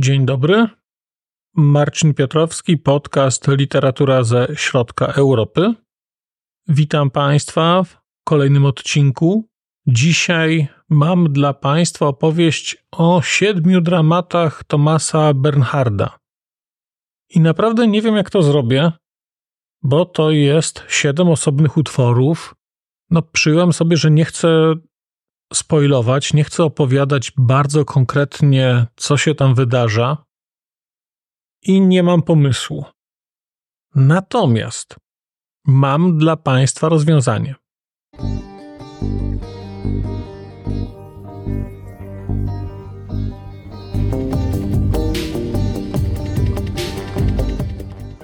Dzień dobry. Marcin Piotrowski, podcast Literatura ze Środka Europy. Witam Państwa w kolejnym odcinku. Dzisiaj mam dla Państwa opowieść o siedmiu dramatach Tomasa Bernharda. I naprawdę nie wiem, jak to zrobię, bo to jest siedem osobnych utworów. No, przyjąłem sobie, że nie chcę spoilować, nie chcę opowiadać bardzo konkretnie, co się tam wydarza i nie mam pomysłu. Natomiast mam dla Państwa rozwiązanie.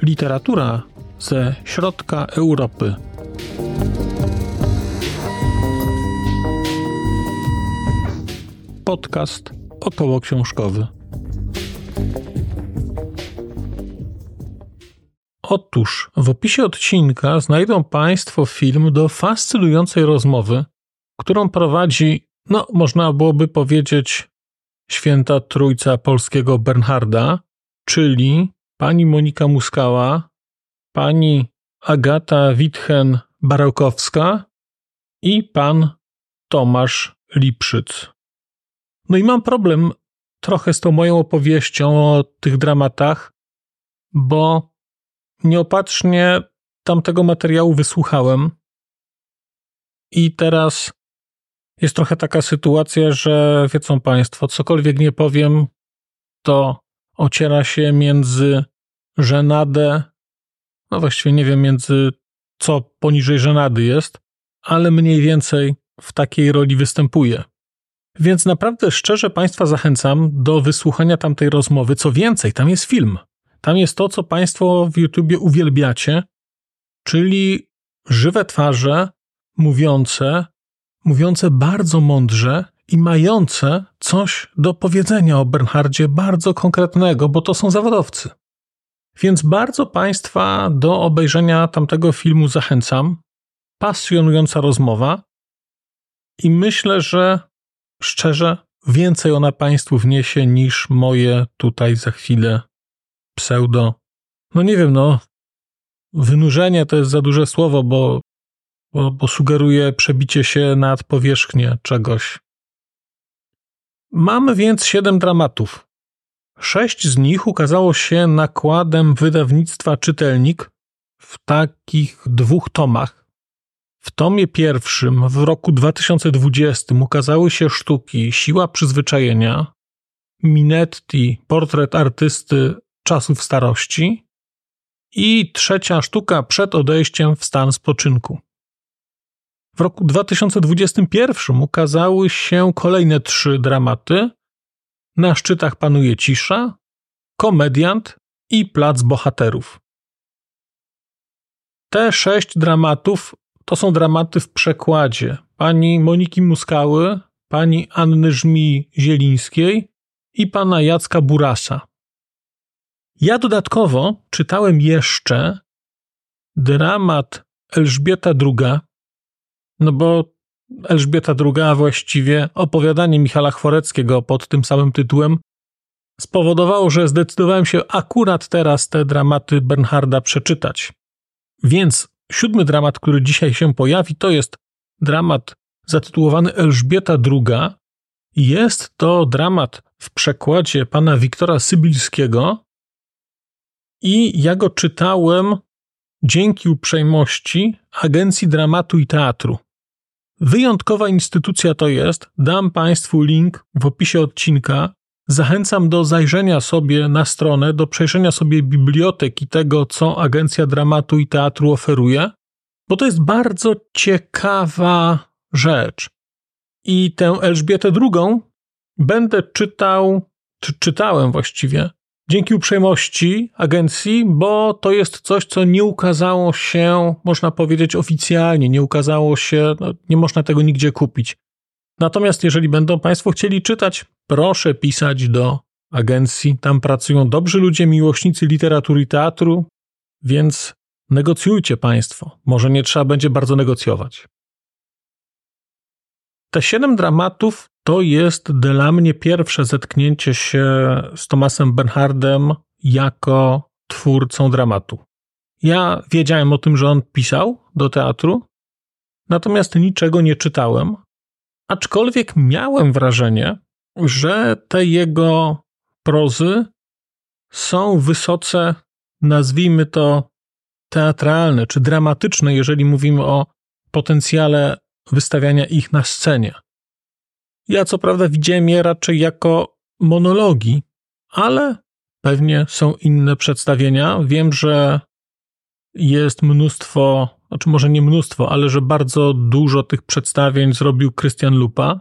Literatura ze środka Europy. Podcast około książkowy. Otóż w opisie odcinka znajdą Państwo film do fascynującej rozmowy, którą prowadzi, no można byłoby powiedzieć, święta trójca polskiego Bernharda, czyli pani Monika Muskała, pani Agata Witchen-Barałkowska i pan Tomasz Lipszyc. No i mam problem trochę z tą moją opowieścią o tych dramatach, bo nieopatrznie tamtego materiału wysłuchałem i teraz jest trochę taka sytuacja, że wiedzą Państwo, cokolwiek nie powiem, to ociera się między żenadę, no właściwie nie wiem między co poniżej żenady jest, ale mniej więcej w takiej roli występuje. Więc naprawdę szczerze Państwa zachęcam do wysłuchania tamtej rozmowy. Co więcej, tam jest film. Tam jest to, co Państwo w YouTubie uwielbiacie, czyli żywe twarze mówiące, mówiące bardzo mądrze i mające coś do powiedzenia o Bernhardzie bardzo konkretnego, bo to są zawodowcy. Więc bardzo Państwa do obejrzenia tamtego filmu zachęcam. Pasjonująca rozmowa. I myślę, że szczerze więcej ona Państwu wniesie niż moje tutaj za chwilę pseudo. No nie wiem, no. Wynurzenie to jest za duże słowo, bo, bo, bo sugeruje przebicie się nad powierzchnię czegoś. Mamy więc siedem dramatów. Sześć z nich ukazało się nakładem wydawnictwa Czytelnik w takich dwóch tomach. W tomie pierwszym w roku 2020 ukazały się sztuki Siła przyzwyczajenia, Minetti, portret artysty czasów starości i trzecia sztuka przed odejściem w stan spoczynku. W roku 2021 ukazały się kolejne trzy dramaty. Na szczytach panuje cisza, komediant i plac bohaterów. Te sześć dramatów to są dramaty w przekładzie pani Moniki Muskały, pani Anny Żmi Zielińskiej i pana Jacka Burasa. Ja dodatkowo czytałem jeszcze dramat Elżbieta II, no bo Elżbieta II, właściwie opowiadanie Michala Chworeckiego pod tym samym tytułem, spowodowało, że zdecydowałem się akurat teraz te dramaty Bernharda przeczytać. Więc siódmy dramat, który dzisiaj się pojawi, to jest dramat zatytułowany Elżbieta II. Jest to dramat w przekładzie pana Wiktora Sybilskiego, i ja go czytałem dzięki uprzejmości Agencji Dramatu i Teatru. Wyjątkowa instytucja to jest. Dam Państwu link w opisie odcinka. Zachęcam do zajrzenia sobie na stronę, do przejrzenia sobie biblioteki tego, co Agencja Dramatu i Teatru oferuje, bo to jest bardzo ciekawa rzecz. I tę Elżbietę II będę czytał, czy czytałem właściwie, dzięki uprzejmości agencji, bo to jest coś, co nie ukazało się, można powiedzieć, oficjalnie, nie ukazało się, no, nie można tego nigdzie kupić. Natomiast jeżeli będą Państwo chcieli czytać, proszę pisać do agencji. Tam pracują dobrzy ludzie, miłośnicy literatury i teatru, więc negocjujcie Państwo. Może nie trzeba będzie bardzo negocjować. Te siedem dramatów to jest dla mnie pierwsze zetknięcie się z Tomasem Bernhardem jako twórcą dramatu. Ja wiedziałem o tym, że on pisał do teatru, natomiast niczego nie czytałem, aczkolwiek miałem wrażenie, że te jego prozy są wysoce, nazwijmy to, teatralne czy dramatyczne, jeżeli mówimy o potencjale wystawiania ich na scenie. Ja co prawda widziałem je raczej jako monologi, ale pewnie są inne przedstawienia. Wiem, że jest mnóstwo, znaczy może nie mnóstwo, ale że bardzo dużo tych przedstawień zrobił Christian Lupa.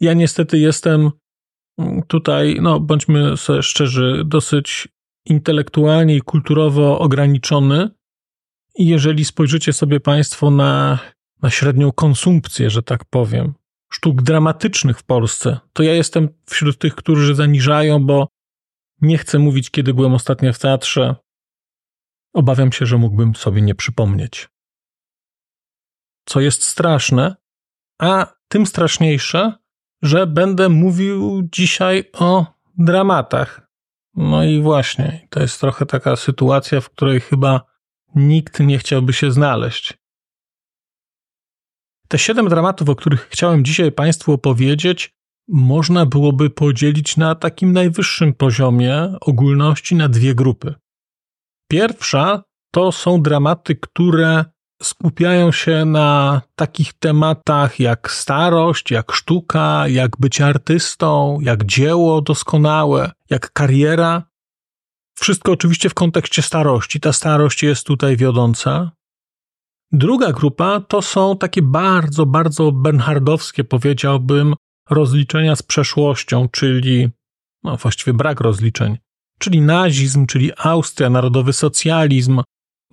Ja niestety jestem tutaj, no bądźmy sobie szczerzy, dosyć intelektualnie i kulturowo ograniczony. I jeżeli spojrzycie sobie Państwo na, na średnią konsumpcję, że tak powiem, sztuk dramatycznych w Polsce, to ja jestem wśród tych, którzy zaniżają, bo nie chcę mówić, kiedy byłem ostatnio w teatrze. Obawiam się, że mógłbym sobie nie przypomnieć. Co jest straszne, a tym straszniejsze, że będę mówił dzisiaj o dramatach. No i właśnie, to jest trochę taka sytuacja, w której chyba nikt nie chciałby się znaleźć. Te siedem dramatów, o których chciałem dzisiaj Państwu opowiedzieć, można byłoby podzielić na takim najwyższym poziomie ogólności na dwie grupy. Pierwsza to są dramaty, które skupiają się na takich tematach jak starość, jak sztuka, jak bycie artystą, jak dzieło doskonałe, jak kariera. Wszystko oczywiście w kontekście starości. Ta starość jest tutaj wiodąca. Druga grupa to są takie bardzo, bardzo bernhardowskie, powiedziałbym, rozliczenia z przeszłością, czyli no właściwie brak rozliczeń, czyli nazizm, czyli Austria, narodowy socjalizm,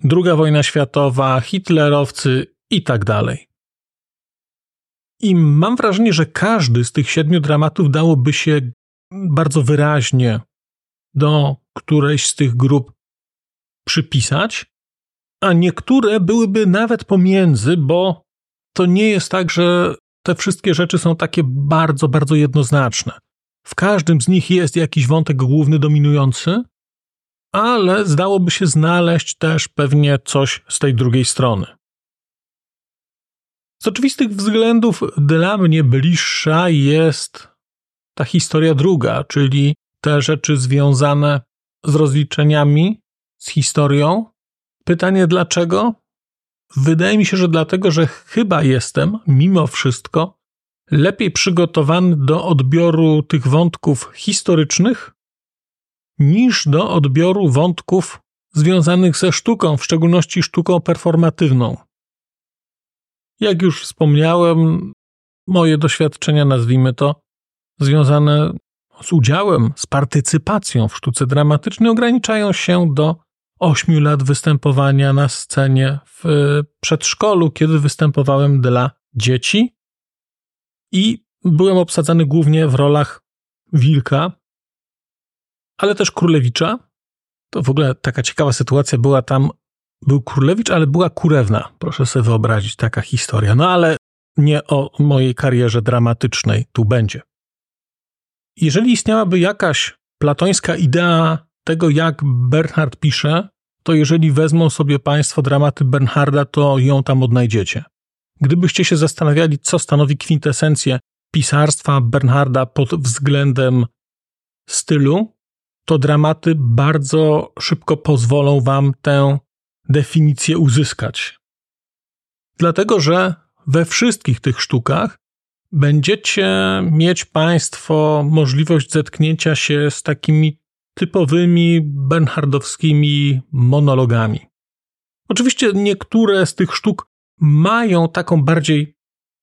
II wojna światowa, hitlerowcy i tak dalej. I mam wrażenie, że każdy z tych siedmiu dramatów dałoby się bardzo wyraźnie do którejś z tych grup przypisać, a niektóre byłyby nawet pomiędzy, bo to nie jest tak, że te wszystkie rzeczy są takie bardzo, bardzo jednoznaczne. W każdym z nich jest jakiś wątek główny dominujący, ale zdałoby się znaleźć też pewnie coś z tej drugiej strony. Z oczywistych względów dla mnie bliższa jest ta historia druga, czyli te rzeczy związane z rozliczeniami, z historią. Pytanie dlaczego? Wydaje mi się, że dlatego, że chyba jestem, mimo wszystko, lepiej przygotowany do odbioru tych wątków historycznych niż do odbioru wątków związanych ze sztuką, w szczególności sztuką performatywną. Jak już wspomniałem, moje doświadczenia, nazwijmy to, związane z udziałem, z partycypacją w sztuce dramatycznej ograniczają się do ośmiu lat występowania na scenie w przedszkolu, kiedy występowałem dla dzieci i byłem obsadzany głównie w rolach wilka, ale też królewicza. To w ogóle taka ciekawa sytuacja była tam. Był królewicz, ale była kurewna. Proszę sobie wyobrazić taka historia. No ale nie o mojej karierze dramatycznej tu będzie. Jeżeli istniałaby jakaś platońska idea tego, jak Bernhard pisze, to jeżeli wezmą sobie Państwo dramaty Bernharda, to ją tam odnajdziecie. Gdybyście się zastanawiali, co stanowi kwintesencję pisarstwa Bernharda pod względem stylu, to dramaty bardzo szybko pozwolą Wam tę definicję uzyskać. Dlatego, że we wszystkich tych sztukach będziecie mieć Państwo możliwość zetknięcia się z takimi typowymi bernhardowskimi monologami. Oczywiście niektóre z tych sztuk mają taką bardziej,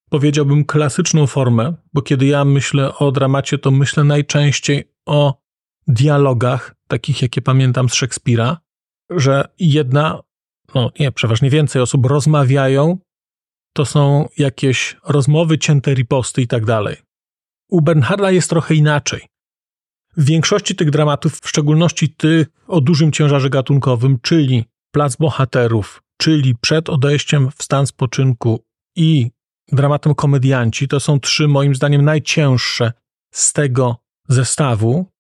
powiedziałbym, klasyczną formę, bo kiedy ja myślę o dramacie, to myślę najczęściej o dialogach, takich jakie pamiętam z Szekspira, że jedna, no nie, przeważnie więcej osób rozmawiają, to są jakieś rozmowy, cięte riposty i tak dalej. U Bernharda jest trochę inaczej. W większości tych dramatów, w szczególności tych o dużym ciężarze gatunkowym, czyli Plac Bohaterów, czyli przed odejściem w stan spoczynku i dramatem Komedianci. To są trzy, moim zdaniem, najcięższe z tego zestawu.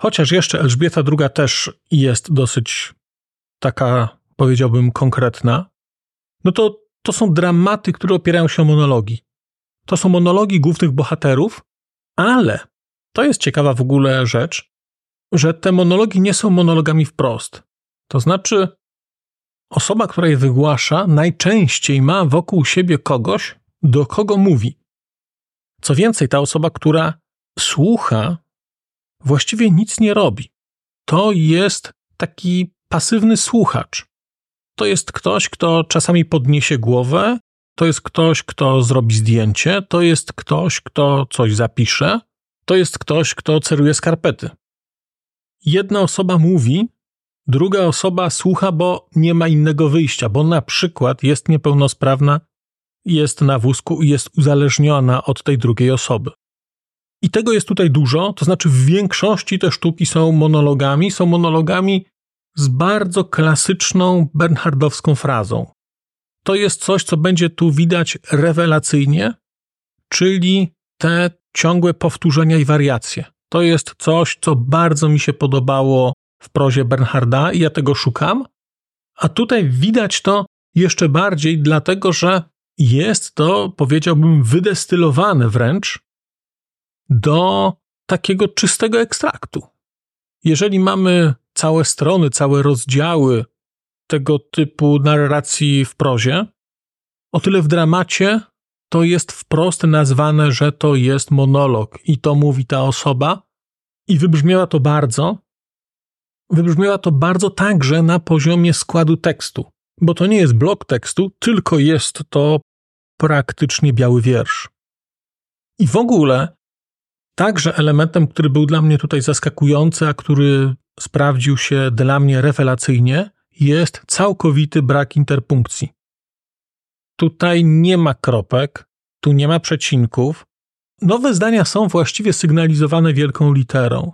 Chociaż jeszcze Elżbieta II też jest dosyć taka, powiedziałbym, konkretna. No to, to są dramaty, które opierają się o monologi. To są monologi głównych bohaterów, ale to jest ciekawa w ogóle rzecz, że te monologi nie są monologami wprost. To znaczy, osoba, która je wygłasza, najczęściej ma wokół siebie kogoś, do kogo mówi. Co więcej, ta osoba, która słucha, właściwie nic nie robi. To jest taki pasywny słuchacz. To jest ktoś, kto czasami podniesie głowę, to jest ktoś, kto zrobi zdjęcie, to jest ktoś, kto coś zapisze, to jest ktoś, kto ceruje skarpety. Jedna osoba mówi, druga osoba słucha, bo nie ma innego wyjścia, bo na przykład jest niepełnosprawna, jest na wózku i jest uzależniona od tej drugiej osoby. I tego jest tutaj dużo, to znaczy w większości te sztuki są monologami, są monologami z bardzo klasyczną bernhardowską frazą. To jest coś, co będzie tu widać rewelacyjnie, czyli te ciągłe powtórzenia i wariacje. To jest coś, co bardzo mi się podobało w prozie Bernharda i ja tego szukam. A tutaj widać to jeszcze bardziej, dlatego że jest to, powiedziałbym, wydestylowane wręcz do takiego czystego ekstraktu. Jeżeli mamy całe strony, całe rozdziały tego typu narracji w prozie, o tyle w dramacie to jest wprost nazwane, że to jest monolog i to mówi ta osoba i wybrzmiała to bardzo. Wybrzmiała to bardzo także na poziomie składu tekstu, bo to nie jest blok tekstu, tylko jest to praktycznie biały wiersz. I w ogóle także elementem, który był dla mnie tutaj zaskakujący, a który sprawdził się dla mnie rewelacyjnie, jest całkowity brak interpunkcji. Tutaj nie ma kropek, tu nie ma przecinków. Nowe zdania są właściwie sygnalizowane wielką literą,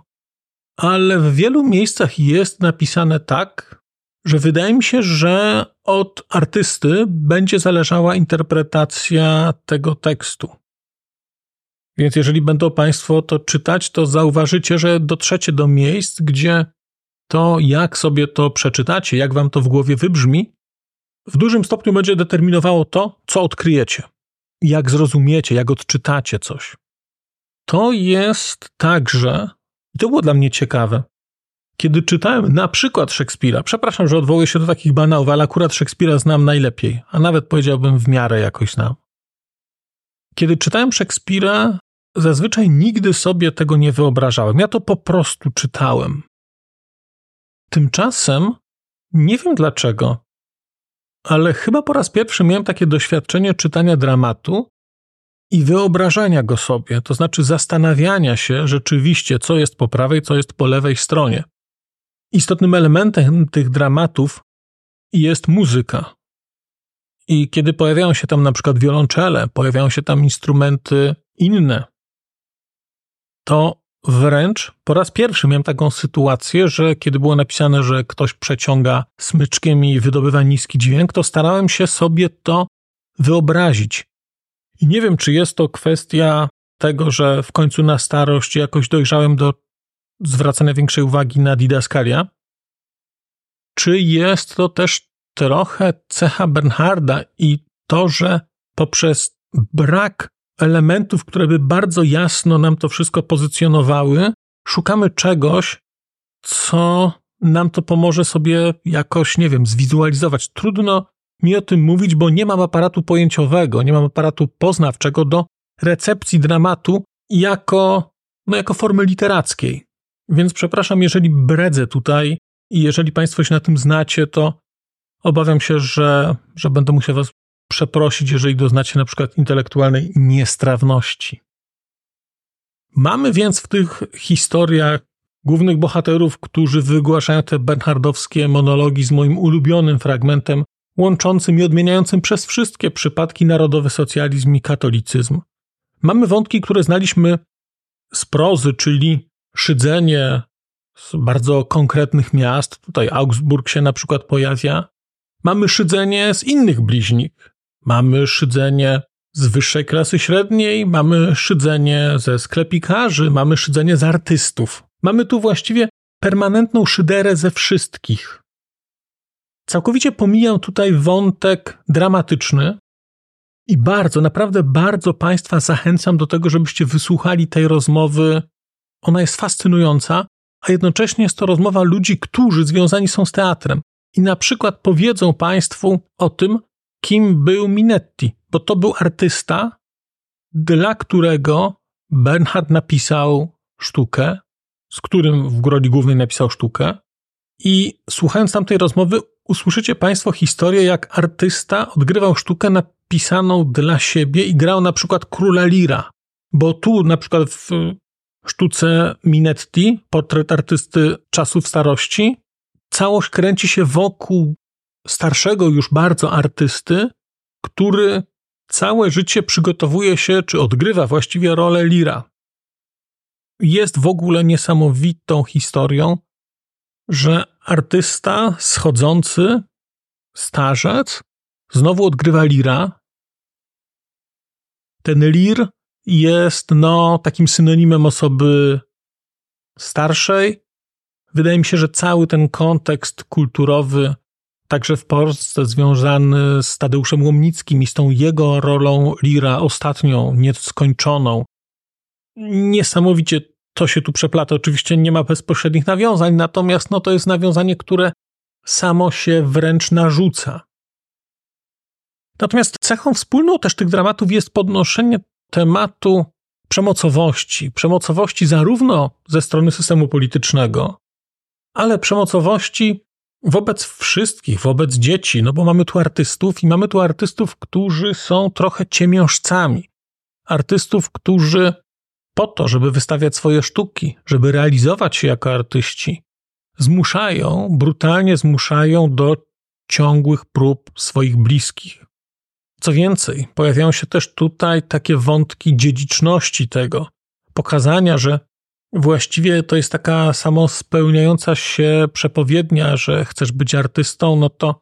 ale w wielu miejscach jest napisane tak, że wydaje mi się, że od artysty będzie zależała interpretacja tego tekstu. Więc jeżeli będą Państwo to czytać, to zauważycie, że dotrzecie do miejsc, gdzie to, jak sobie to przeczytacie, jak Wam to w głowie wybrzmi, w dużym stopniu będzie determinowało to, co odkryjecie, jak zrozumiecie, jak odczytacie coś. To jest także, i to było dla mnie ciekawe, kiedy czytałem na przykład Szekspira, przepraszam, że odwołuję się do takich banałów, ale akurat Szekspira znam najlepiej, a nawet powiedziałbym w miarę jakoś znam. Kiedy czytałem Szekspira, zazwyczaj nigdy sobie tego nie wyobrażałem. Ja to po prostu czytałem. Tymczasem, nie wiem dlaczego, ale chyba po raz pierwszy miałem takie doświadczenie czytania dramatu i wyobrażania go sobie, to znaczy zastanawiania się rzeczywiście, co jest po prawej, co jest po lewej stronie. Istotnym elementem tych dramatów jest muzyka. I kiedy pojawiają się tam na przykład wiolonczele, pojawiają się tam instrumenty inne, to wręcz po raz pierwszy miałem taką sytuację, że kiedy było napisane, że ktoś przeciąga smyczkiem i wydobywa niski dźwięk, to starałem się sobie to wyobrazić. I nie wiem, czy jest to kwestia tego, że w końcu na starość jakoś dojrzałem do zwracania większej uwagi na didaskalia, czy jest to też trochę cecha Bernharda i to, że poprzez brak elementów, które by bardzo jasno nam to wszystko pozycjonowały, szukamy czegoś, co nam to pomoże sobie jakoś, nie wiem, zwizualizować. Trudno mi o tym mówić, bo nie mam aparatu pojęciowego, nie mam aparatu poznawczego do recepcji dramatu jako, no, jako formy literackiej. Więc przepraszam, jeżeli bredzę tutaj i jeżeli Państwo się na tym znacie, to obawiam się, że, że będę musiał Was przeprosić, jeżeli doznacie na przykład intelektualnej niestrawności. Mamy więc w tych historiach głównych bohaterów, którzy wygłaszają te bernhardowskie monologi z moim ulubionym fragmentem, łączącym i odmieniającym przez wszystkie przypadki narodowy socjalizm i katolicyzm. Mamy wątki, które znaliśmy z prozy, czyli szydzenie z bardzo konkretnych miast. Tutaj Augsburg się na przykład pojawia. Mamy szydzenie z innych bliźnik. Mamy szydzenie z wyższej klasy średniej, mamy szydzenie ze sklepikarzy, mamy szydzenie z artystów. Mamy tu właściwie permanentną szyderę ze wszystkich. Całkowicie pomijam tutaj wątek dramatyczny i bardzo, naprawdę bardzo Państwa zachęcam do tego, żebyście wysłuchali tej rozmowy. Ona jest fascynująca, a jednocześnie jest to rozmowa ludzi, którzy związani są z teatrem. I na przykład powiedzą Państwu o tym, kim był Minetti, bo to był artysta, dla którego Bernhard napisał sztukę, z którym w roli głównej napisał sztukę. I słuchając tamtej rozmowy, usłyszycie Państwo historię, jak artysta odgrywał sztukę napisaną dla siebie i grał na przykład króla Lira. Bo tu na przykład w sztuce Minetti, portret artysty czasów starości, całość kręci się wokół starszego już bardzo artysty, który całe życie przygotowuje się, czy odgrywa właściwie rolę Lira. Jest w ogóle niesamowitą historią, że artysta schodzący, starzec, znowu odgrywa Lira. Ten Lir jest no, takim synonimem osoby starszej. Wydaje mi się, że cały ten kontekst kulturowy także w Polsce związany z Tadeuszem Łomnickim i z tą jego rolą Lira ostatnią, nieskończoną. Niesamowicie to się tu przeplata. Oczywiście nie ma bezpośrednich nawiązań, natomiast no, to jest nawiązanie, które samo się wręcz narzuca. Natomiast cechą wspólną też tych dramatów jest podnoszenie tematu przemocowości. Przemocowości zarówno ze strony systemu politycznego, ale przemocowości wobec wszystkich, wobec dzieci, no bo mamy tu artystów i mamy tu artystów, którzy są trochę ciemiążcami. Artystów, którzy po to, żeby wystawiać swoje sztuki, żeby realizować się jako artyści, zmuszają, brutalnie zmuszają do ciągłych prób swoich bliskich. Co więcej, pojawiają się też tutaj takie wątki dziedziczności tego, pokazania, że właściwie to jest taka samospełniająca się przepowiednia, że chcesz być artystą, no to,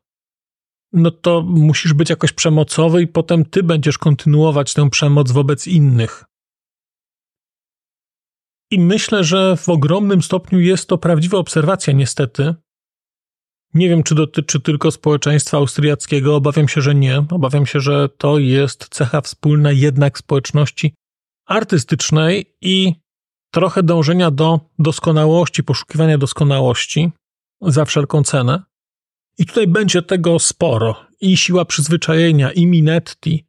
no to musisz być jakoś przemocowy i potem ty będziesz kontynuować tę przemoc wobec innych. I myślę, że w ogromnym stopniu jest to prawdziwa obserwacja, niestety. Nie wiem, czy dotyczy tylko społeczeństwa austriackiego. Obawiam się, że nie. Obawiam się, że to jest cecha wspólna jednak społeczności artystycznej i trochę dążenia do doskonałości, poszukiwania doskonałości za wszelką cenę. I tutaj będzie tego sporo. I siła przyzwyczajenia, i Minetti,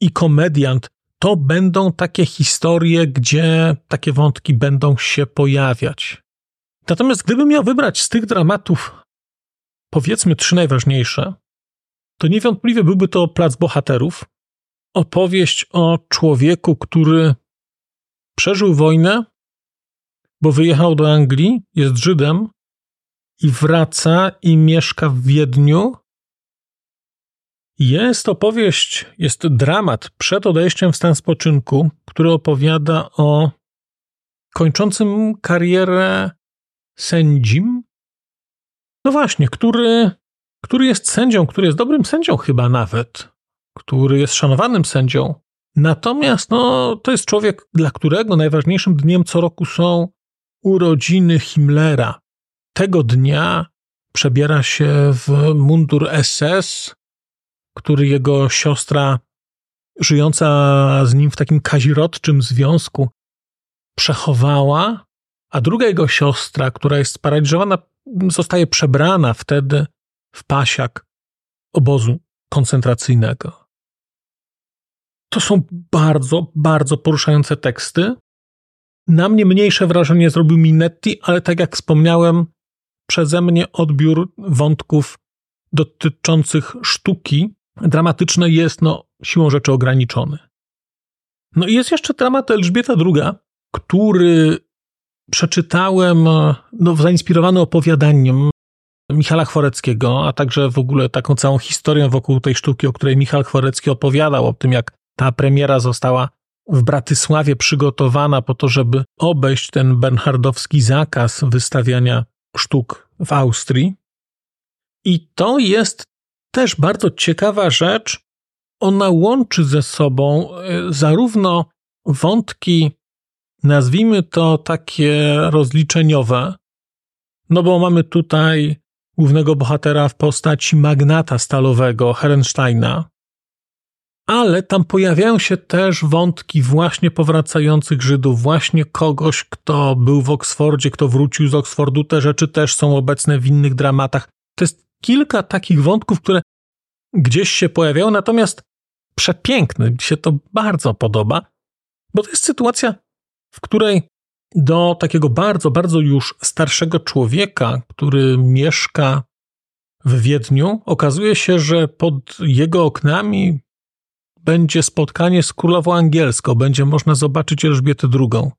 i komediant. To będą takie historie, gdzie takie wątki będą się pojawiać. Natomiast gdybym miał wybrać z tych dramatów, powiedzmy trzy najważniejsze, to niewątpliwie byłby to Plac Bohaterów. Opowieść o człowieku, który przeżył wojnę, bo wyjechał do Anglii, jest Żydem i wraca i mieszka w Wiedniu. Jest opowieść, jest dramat przed odejściem w stan spoczynku, który opowiada o kończącym karierę sędzim. No właśnie, który, który jest sędzią, który jest dobrym sędzią chyba nawet, który jest szanowanym sędzią. Natomiast no, to jest człowiek, dla którego najważniejszym dniem co roku są urodziny Himmlera. Tego dnia przebiera się w mundur SS, który jego siostra, żyjąca z nim w takim kazirodczym związku, przechowała, a druga jego siostra, która jest sparaliżowana, zostaje przebrana wtedy w pasiak obozu koncentracyjnego. To są bardzo, bardzo poruszające teksty, na mnie mniejsze wrażenie zrobił Minetti, ale tak jak wspomniałem, przeze mnie odbiór wątków dotyczących sztuki dramatycznej jest no, siłą rzeczy ograniczony. No i jest jeszcze dramat Elżbieta II, który przeczytałem no, zainspirowany opowiadaniem Michala Chworeckiego, a także w ogóle taką całą historią wokół tej sztuki, o której Michał Chworecki opowiadał, o tym jak ta premiera została w Bratysławie przygotowana po to, żeby obejść ten bernhardowski zakaz wystawiania sztuk w Austrii. I to jest też bardzo ciekawa rzecz, ona łączy ze sobą e, zarówno wątki, nazwijmy to takie rozliczeniowe, no bo mamy tutaj głównego bohatera w postaci magnata stalowego Herensteina, ale tam pojawiają się też wątki właśnie powracających Żydów, właśnie kogoś, kto był w Oksfordzie, kto wrócił z Oksfordu. Te rzeczy też są obecne w innych dramatach. To jest kilka takich wątków, które gdzieś się pojawiają, natomiast przepiękny, mi się to bardzo podoba, bo to jest sytuacja, w której do takiego bardzo, bardzo już starszego człowieka, który mieszka w Wiedniu, okazuje się, że pod jego oknami będzie spotkanie z królową angielską, będzie można zobaczyć Elżbietę II.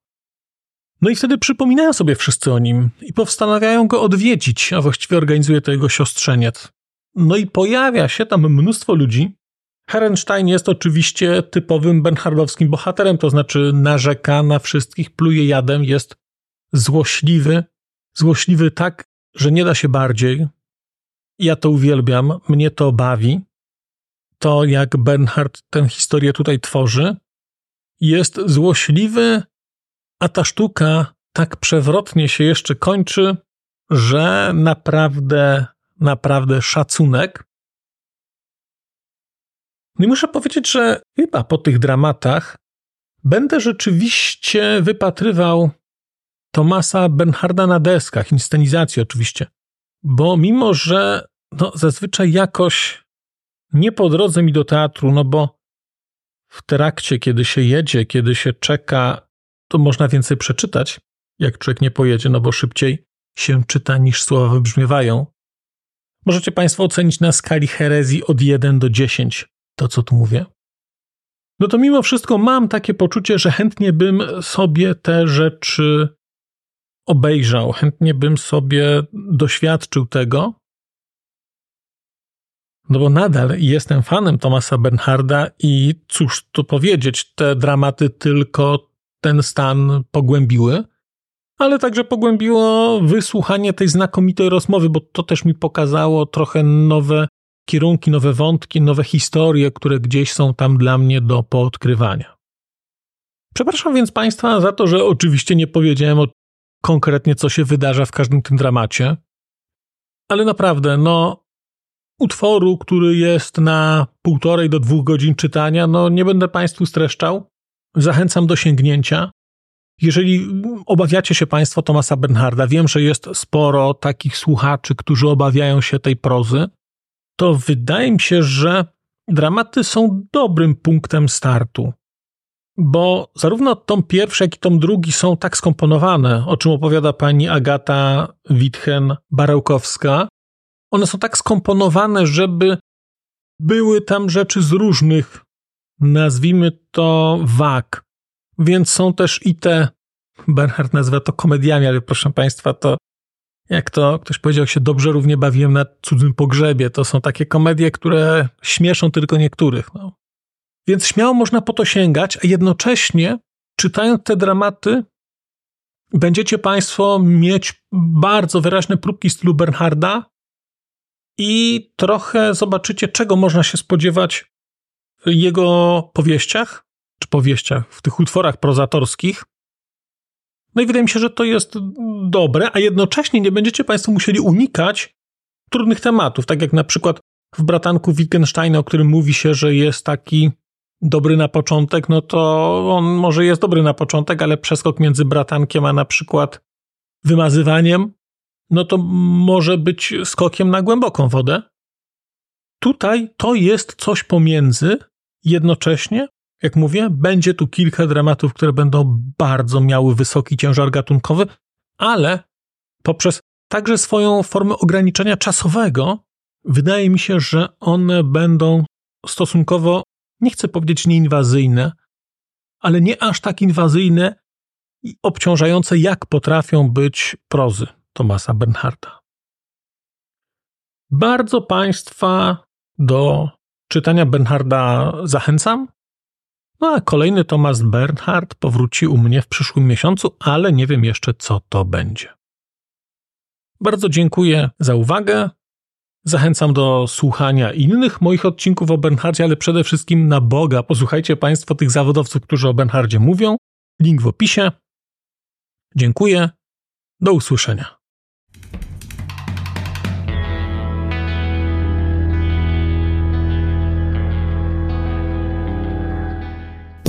No i wtedy przypominają sobie wszyscy o nim i postanawiają go odwiedzić, a właściwie organizuje to jego siostrzeniec. No i pojawia się tam mnóstwo ludzi. Herenstein jest oczywiście typowym benhardowskim bohaterem, to znaczy narzeka na wszystkich, pluje jadem, jest złośliwy, złośliwy tak, że nie da się bardziej. Ja to uwielbiam, mnie to bawi to, jak Bernhard tę historię tutaj tworzy, jest złośliwy, a ta sztuka tak przewrotnie się jeszcze kończy, że naprawdę, naprawdę szacunek. No i muszę powiedzieć, że chyba po tych dramatach będę rzeczywiście wypatrywał Tomasa Bernharda na deskach, inscenizacji oczywiście, bo mimo, że no, zazwyczaj jakoś nie po drodze mi do teatru, no bo w trakcie, kiedy się jedzie, kiedy się czeka, to można więcej przeczytać, jak człowiek nie pojedzie, no bo szybciej się czyta niż słowa wybrzmiewają. Możecie Państwo ocenić na skali herezji od 1 do 10 to, co tu mówię. No to mimo wszystko mam takie poczucie, że chętnie bym sobie te rzeczy obejrzał, chętnie bym sobie doświadczył tego, no bo nadal jestem fanem Tomasa Bernharda i cóż tu powiedzieć, te dramaty tylko ten stan pogłębiły, ale także pogłębiło wysłuchanie tej znakomitej rozmowy, bo to też mi pokazało trochę nowe kierunki, nowe wątki, nowe historie, które gdzieś są tam dla mnie do poodkrywania. Przepraszam więc Państwa za to, że oczywiście nie powiedziałem o konkretnie, co się wydarza w każdym tym dramacie, ale naprawdę, no, utworu, który jest na półtorej do dwóch godzin czytania, no nie będę Państwu streszczał. Zachęcam do sięgnięcia. Jeżeli obawiacie się Państwo Tomasa Bernharda, wiem, że jest sporo takich słuchaczy, którzy obawiają się tej prozy, to wydaje mi się, że dramaty są dobrym punktem startu. Bo zarówno tom pierwszy, jak i tom drugi są tak skomponowane, o czym opowiada pani Agata Witchen-Barełkowska, one są tak skomponowane, żeby były tam rzeczy z różnych, nazwijmy to, wag. Więc są też i te, Bernhard nazywa to komediami, ale proszę Państwa, to jak to ktoś powiedział, się dobrze równie bawiłem na cudzym pogrzebie. To są takie komedie, które śmieszą tylko niektórych. No. Więc śmiało można po to sięgać, a jednocześnie czytając te dramaty, będziecie Państwo mieć bardzo wyraźne próbki stylu Bernharda, i trochę zobaczycie, czego można się spodziewać jego powieściach, czy powieściach, w tych utworach prozatorskich. No i wydaje mi się, że to jest dobre, a jednocześnie nie będziecie Państwo musieli unikać trudnych tematów, tak jak na przykład w bratanku Wittgensteina, o którym mówi się, że jest taki dobry na początek, no to on może jest dobry na początek, ale przeskok między bratankiem a na przykład wymazywaniem no to może być skokiem na głęboką wodę. Tutaj to jest coś pomiędzy, jednocześnie, jak mówię, będzie tu kilka dramatów, które będą bardzo miały wysoki ciężar gatunkowy, ale poprzez także swoją formę ograniczenia czasowego, wydaje mi się, że one będą stosunkowo, nie chcę powiedzieć nieinwazyjne, ale nie aż tak inwazyjne i obciążające, jak potrafią być prozy. Tomasa Bernharda. Bardzo Państwa do czytania Bernharda zachęcam. No a kolejny Thomas Bernhard powróci u mnie w przyszłym miesiącu, ale nie wiem jeszcze, co to będzie. Bardzo dziękuję za uwagę. Zachęcam do słuchania innych moich odcinków o Bernhardzie, ale przede wszystkim na Boga. Posłuchajcie Państwo tych zawodowców, którzy o Bernhardzie mówią. Link w opisie. Dziękuję. Do usłyszenia.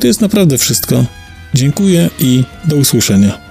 To jest naprawdę wszystko. Dziękuję i do usłyszenia.